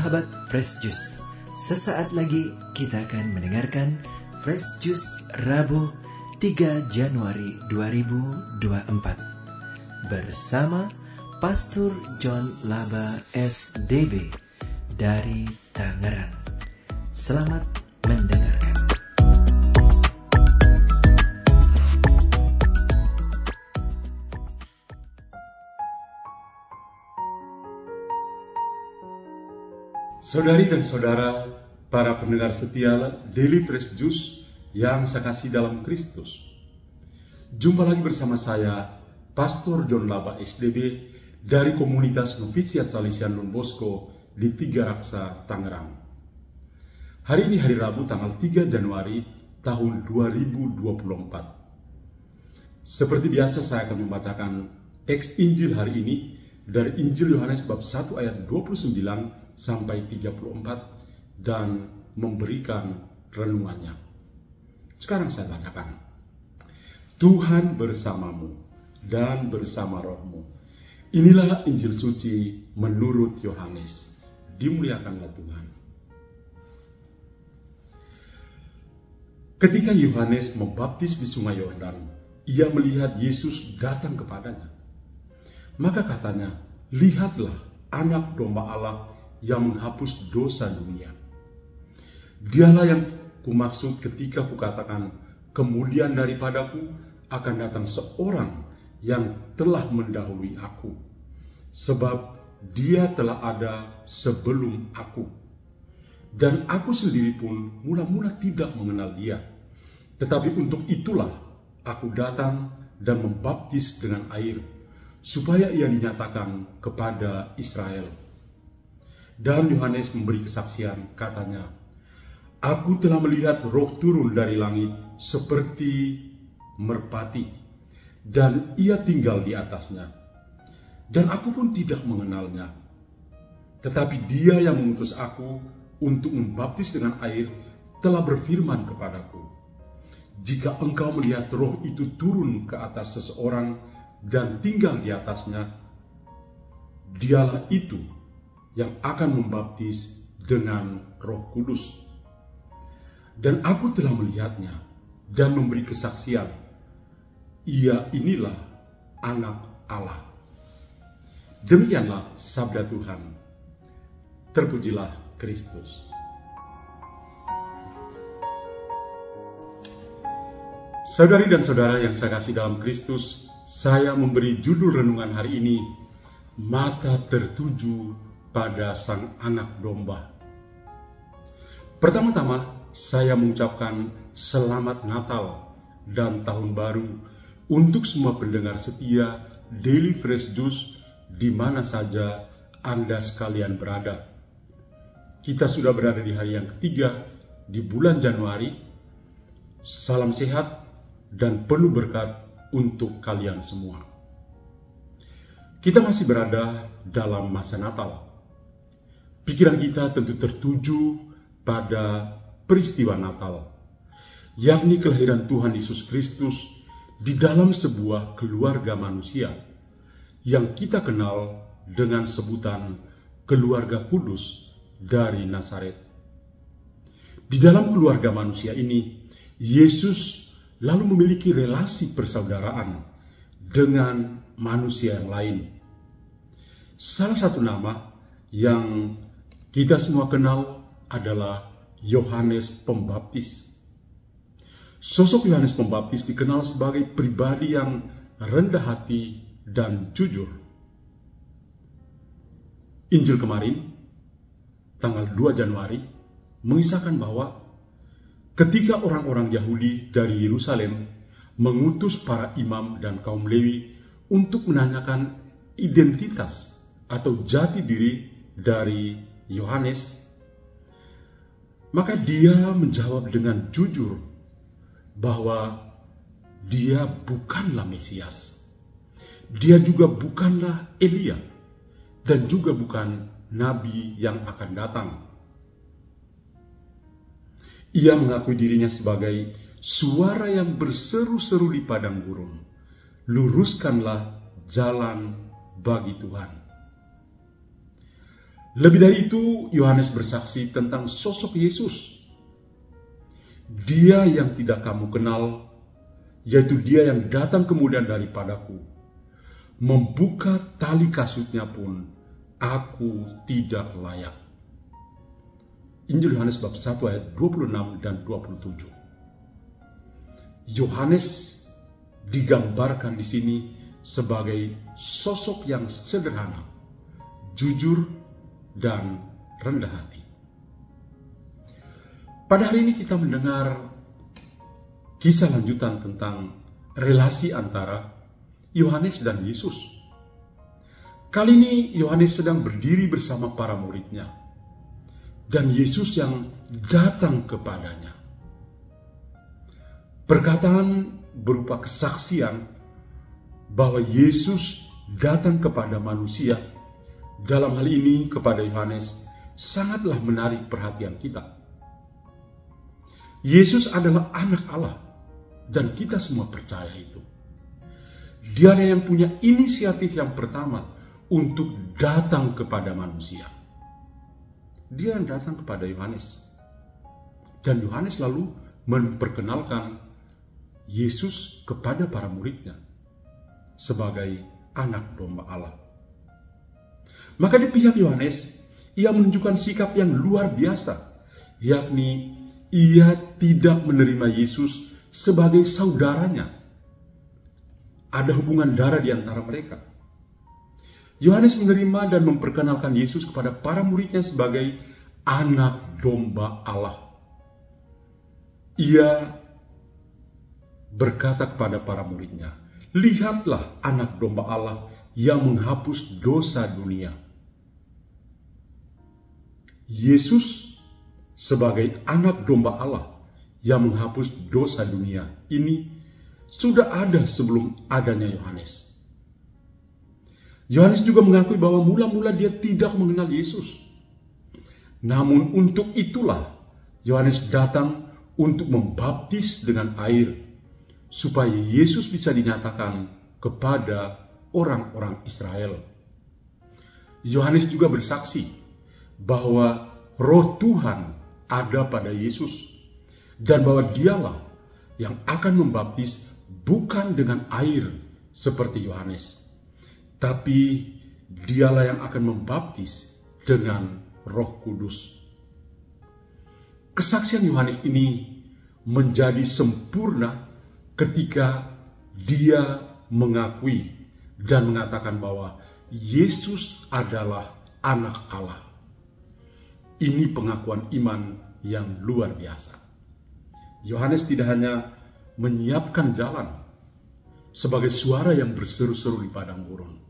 Sahabat Fresh Juice, sesaat lagi kita akan mendengarkan Fresh Juice Rabu 3 Januari 2024 bersama Pastor John Laba SDB dari Tangerang. Selamat Saudari dan saudara, para pendengar setia Daily Fresh Juice yang saya kasih dalam Kristus. Jumpa lagi bersama saya, Pastor John Laba SDB dari komunitas Novisiat Salesian Don Bosco di Tiga Raksa, Tangerang. Hari ini hari Rabu tanggal 3 Januari tahun 2024. Seperti biasa saya akan membacakan teks Injil hari ini dari Injil Yohanes bab 1 ayat 29 sampai 34 dan memberikan renungannya. Sekarang saya bacakan. Tuhan bersamamu dan bersama rohmu. Inilah Injil suci menurut Yohanes. Dimuliakanlah Tuhan. Ketika Yohanes membaptis di sungai Yordan, ia melihat Yesus datang kepadanya. Maka katanya, "Lihatlah anak domba Allah yang menghapus dosa dunia." Dialah yang kumaksud ketika kukatakan, "Kemudian daripadaku akan datang seorang yang telah mendahului aku, sebab dia telah ada sebelum aku." Dan aku sendiri pun mula-mula tidak mengenal dia. Tetapi untuk itulah aku datang dan membaptis dengan air, supaya ia dinyatakan kepada Israel. Dan Yohanes memberi kesaksian, katanya, Aku telah melihat roh turun dari langit seperti merpati, dan ia tinggal di atasnya. Dan aku pun tidak mengenalnya. Tetapi dia yang mengutus aku untuk membaptis dengan air telah berfirman kepadaku, "Jika engkau melihat roh itu turun ke atas seseorang dan tinggal di atasnya, dialah itu yang akan membaptis dengan Roh Kudus." Dan aku telah melihatnya dan memberi kesaksian, ia inilah anak Allah. Demikianlah sabda Tuhan. Terpujilah Kristus. Saudari dan saudara yang saya kasih dalam Kristus, saya memberi judul renungan hari ini, Mata Tertuju pada Sang Anak Domba. Pertama-tama, saya mengucapkan Selamat Natal dan Tahun Baru untuk semua pendengar setia Daily Fresh Juice di mana saja Anda sekalian berada. Kita sudah berada di hari yang ketiga di bulan Januari. Salam sehat dan penuh berkat untuk kalian semua. Kita masih berada dalam masa Natal. Pikiran kita tentu tertuju pada peristiwa Natal, yakni kelahiran Tuhan Yesus Kristus di dalam sebuah keluarga manusia yang kita kenal dengan sebutan keluarga kudus dari Nazaret. Di dalam keluarga manusia ini, Yesus lalu memiliki relasi persaudaraan dengan manusia yang lain. Salah satu nama yang kita semua kenal adalah Yohanes Pembaptis. Sosok Yohanes Pembaptis dikenal sebagai pribadi yang rendah hati dan jujur. Injil kemarin tanggal 2 Januari mengisahkan bahwa ketika orang-orang Yahudi dari Yerusalem mengutus para imam dan kaum Lewi untuk menanyakan identitas atau jati diri dari Yohanes, maka dia menjawab dengan jujur bahwa dia bukanlah Mesias. Dia juga bukanlah Elia dan juga bukan nabi yang akan datang. Ia mengakui dirinya sebagai suara yang berseru-seru di padang gurun. Luruskanlah jalan bagi Tuhan. Lebih dari itu, Yohanes bersaksi tentang sosok Yesus. Dia yang tidak kamu kenal, yaitu dia yang datang kemudian daripadaku. Membuka tali kasutnya pun, aku tidak layak. Injil Yohanes bab 1 ayat 26 dan 27. Yohanes digambarkan di sini sebagai sosok yang sederhana, jujur, dan rendah hati. Pada hari ini kita mendengar kisah lanjutan tentang relasi antara Yohanes dan Yesus. Kali ini Yohanes sedang berdiri bersama para muridnya dan Yesus yang datang kepadanya. Perkataan berupa kesaksian bahwa Yesus datang kepada manusia dalam hal ini kepada Yohanes sangatlah menarik perhatian kita. Yesus adalah anak Allah dan kita semua percaya itu. Dia yang punya inisiatif yang pertama untuk datang kepada manusia. Dia yang datang kepada Yohanes. Dan Yohanes lalu memperkenalkan Yesus kepada para muridnya sebagai anak domba Allah. Maka di pihak Yohanes, ia menunjukkan sikap yang luar biasa, yakni ia tidak menerima Yesus sebagai saudaranya. Ada hubungan darah di antara mereka. Yohanes menerima dan memperkenalkan Yesus kepada para muridnya sebagai anak domba Allah. Ia berkata kepada para muridnya, "Lihatlah anak domba Allah yang menghapus dosa dunia." Yesus sebagai anak domba Allah yang menghapus dosa dunia ini sudah ada sebelum adanya Yohanes. Yohanes juga mengakui bahwa mula-mula dia tidak mengenal Yesus. Namun untuk itulah Yohanes datang untuk membaptis dengan air supaya Yesus bisa dinyatakan kepada orang-orang Israel. Yohanes juga bersaksi bahwa roh Tuhan ada pada Yesus dan bahwa dialah yang akan membaptis bukan dengan air seperti Yohanes, tapi dialah yang akan membaptis dengan Roh Kudus. Kesaksian Yohanes ini menjadi sempurna ketika dia mengakui dan mengatakan bahwa Yesus adalah anak Allah. Ini pengakuan iman yang luar biasa. Yohanes tidak hanya menyiapkan jalan sebagai suara yang berseru-seru di padang gurun.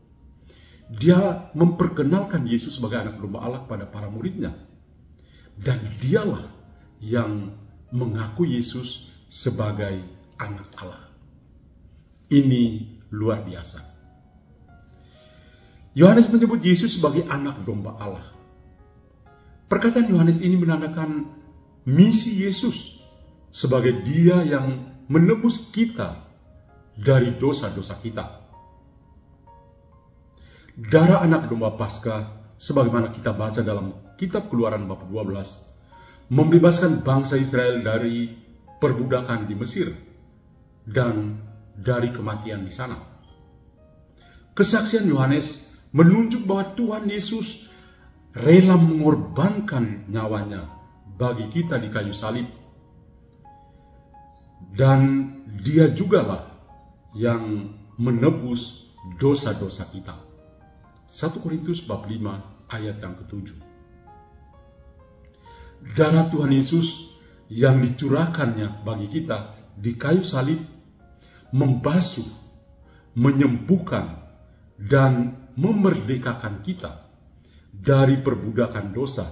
Dia memperkenalkan Yesus sebagai anak domba Allah kepada para muridnya. Dan dialah yang mengaku Yesus sebagai anak Allah. Ini luar biasa. Yohanes menyebut Yesus sebagai anak domba Allah. Perkataan Yohanes ini menandakan misi Yesus sebagai Dia yang menebus kita dari dosa-dosa kita. Darah anak domba Paskah sebagaimana kita baca dalam kitab Keluaran bab 12 membebaskan bangsa Israel dari perbudakan di Mesir dan dari kematian di sana. Kesaksian Yohanes menunjuk bahwa Tuhan Yesus rela mengorbankan nyawanya bagi kita di kayu salib. Dan dia jugalah yang menebus dosa-dosa kita. 1 Korintus bab 5 ayat yang ketujuh. Darah Tuhan Yesus yang dicurahkannya bagi kita di kayu salib membasuh, menyembuhkan, dan memerdekakan kita dari perbudakan dosa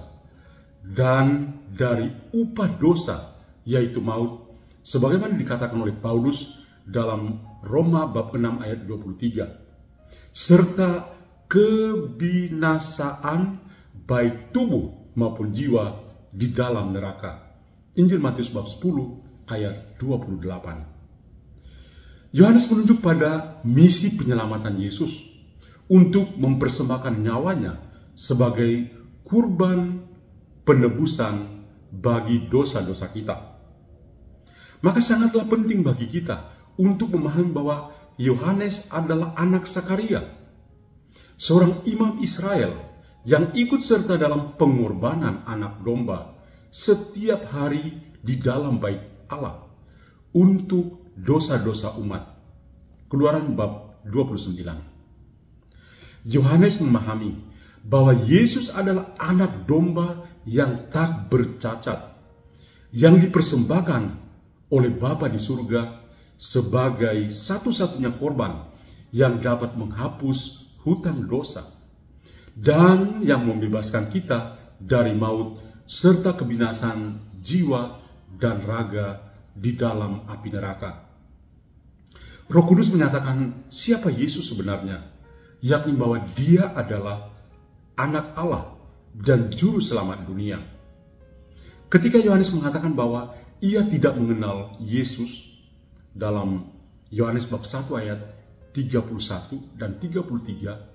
dan dari upah dosa yaitu maut sebagaimana dikatakan oleh Paulus dalam Roma bab 6 ayat 23 serta kebinasaan baik tubuh maupun jiwa di dalam neraka. Injil Matius bab 10 ayat 28. Yohanes menunjuk pada misi penyelamatan Yesus untuk mempersembahkan nyawanya sebagai kurban penebusan bagi dosa-dosa kita. Maka sangatlah penting bagi kita untuk memahami bahwa Yohanes adalah anak Sakaria, seorang imam Israel yang ikut serta dalam pengorbanan anak domba setiap hari di dalam bait Allah untuk dosa-dosa umat. Keluaran bab 29. Yohanes memahami bahwa Yesus adalah anak domba yang tak bercacat, yang dipersembahkan oleh Bapa di surga sebagai satu-satunya korban yang dapat menghapus hutang dosa dan yang membebaskan kita dari maut serta kebinasan jiwa dan raga di dalam api neraka. Roh Kudus menyatakan siapa Yesus sebenarnya, yakni bahwa dia adalah anak Allah dan juru selamat dunia. Ketika Yohanes mengatakan bahwa ia tidak mengenal Yesus, dalam Yohanes bab 1 ayat 31 dan 33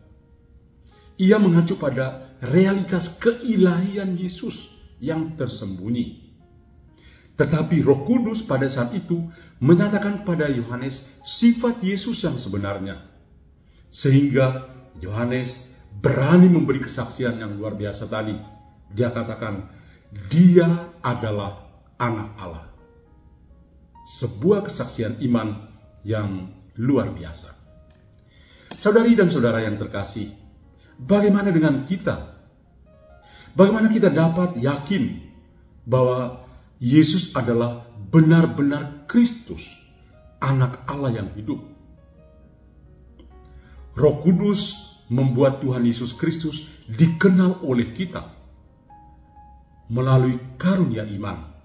ia mengacu pada realitas keilahian Yesus yang tersembunyi. Tetapi Roh Kudus pada saat itu menyatakan pada Yohanes sifat Yesus yang sebenarnya. Sehingga Yohanes berani memberi kesaksian yang luar biasa tadi. Dia katakan, dia adalah anak Allah sebuah kesaksian iman yang luar biasa. Saudari dan saudara yang terkasih, bagaimana dengan kita? Bagaimana kita dapat yakin bahwa Yesus adalah benar-benar Kristus, anak Allah yang hidup? Roh Kudus membuat Tuhan Yesus Kristus dikenal oleh kita melalui karunia iman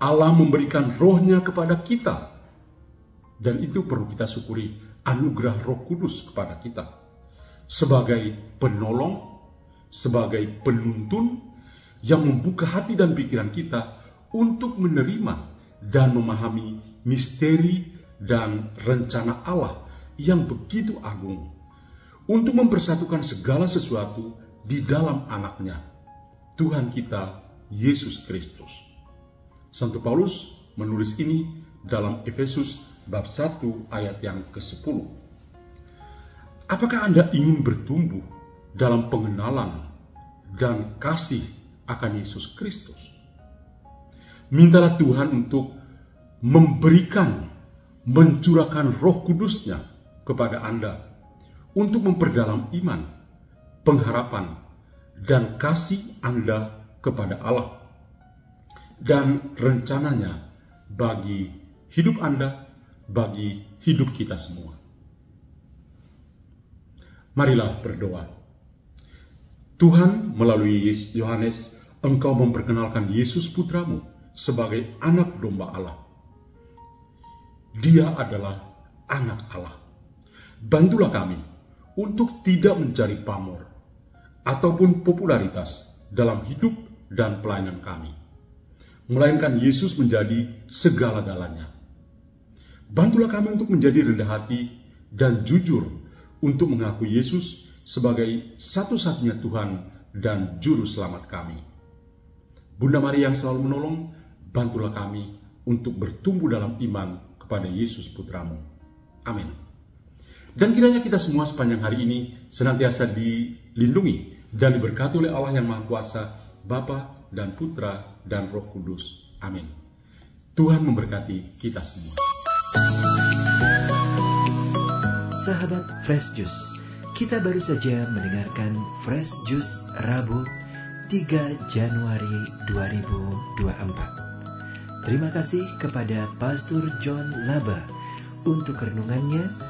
Allah memberikan rohnya kepada kita. Dan itu perlu kita syukuri anugerah roh kudus kepada kita. Sebagai penolong, sebagai penuntun yang membuka hati dan pikiran kita untuk menerima dan memahami misteri dan rencana Allah yang begitu agung untuk mempersatukan segala sesuatu di dalam anaknya, Tuhan kita, Yesus Kristus. Santo Paulus menulis ini dalam Efesus bab 1 ayat yang ke-10. Apakah Anda ingin bertumbuh dalam pengenalan dan kasih akan Yesus Kristus? Mintalah Tuhan untuk memberikan, mencurahkan roh kudusnya kepada Anda untuk memperdalam iman, pengharapan, dan kasih Anda kepada Allah dan rencananya bagi hidup Anda, bagi hidup kita semua. Marilah berdoa. Tuhan melalui Yohanes, Engkau memperkenalkan Yesus putramu sebagai anak domba Allah. Dia adalah anak Allah. Bantulah kami untuk tidak mencari pamor ataupun popularitas dalam hidup dan pelayanan kami melainkan Yesus menjadi segala-galanya. Bantulah kami untuk menjadi rendah hati dan jujur untuk mengaku Yesus sebagai satu-satunya Tuhan dan Juru Selamat kami. Bunda Maria yang selalu menolong, bantulah kami untuk bertumbuh dalam iman kepada Yesus Putramu. Amin. Dan kiranya kita semua sepanjang hari ini senantiasa dilindungi dan diberkati oleh Allah yang Maha Kuasa, Bapa dan Putra dan Roh Kudus. Amin. Tuhan memberkati kita semua. Sahabat Fresh Juice, kita baru saja mendengarkan Fresh Juice Rabu 3 Januari 2024. Terima kasih kepada Pastor John Laba untuk renungannya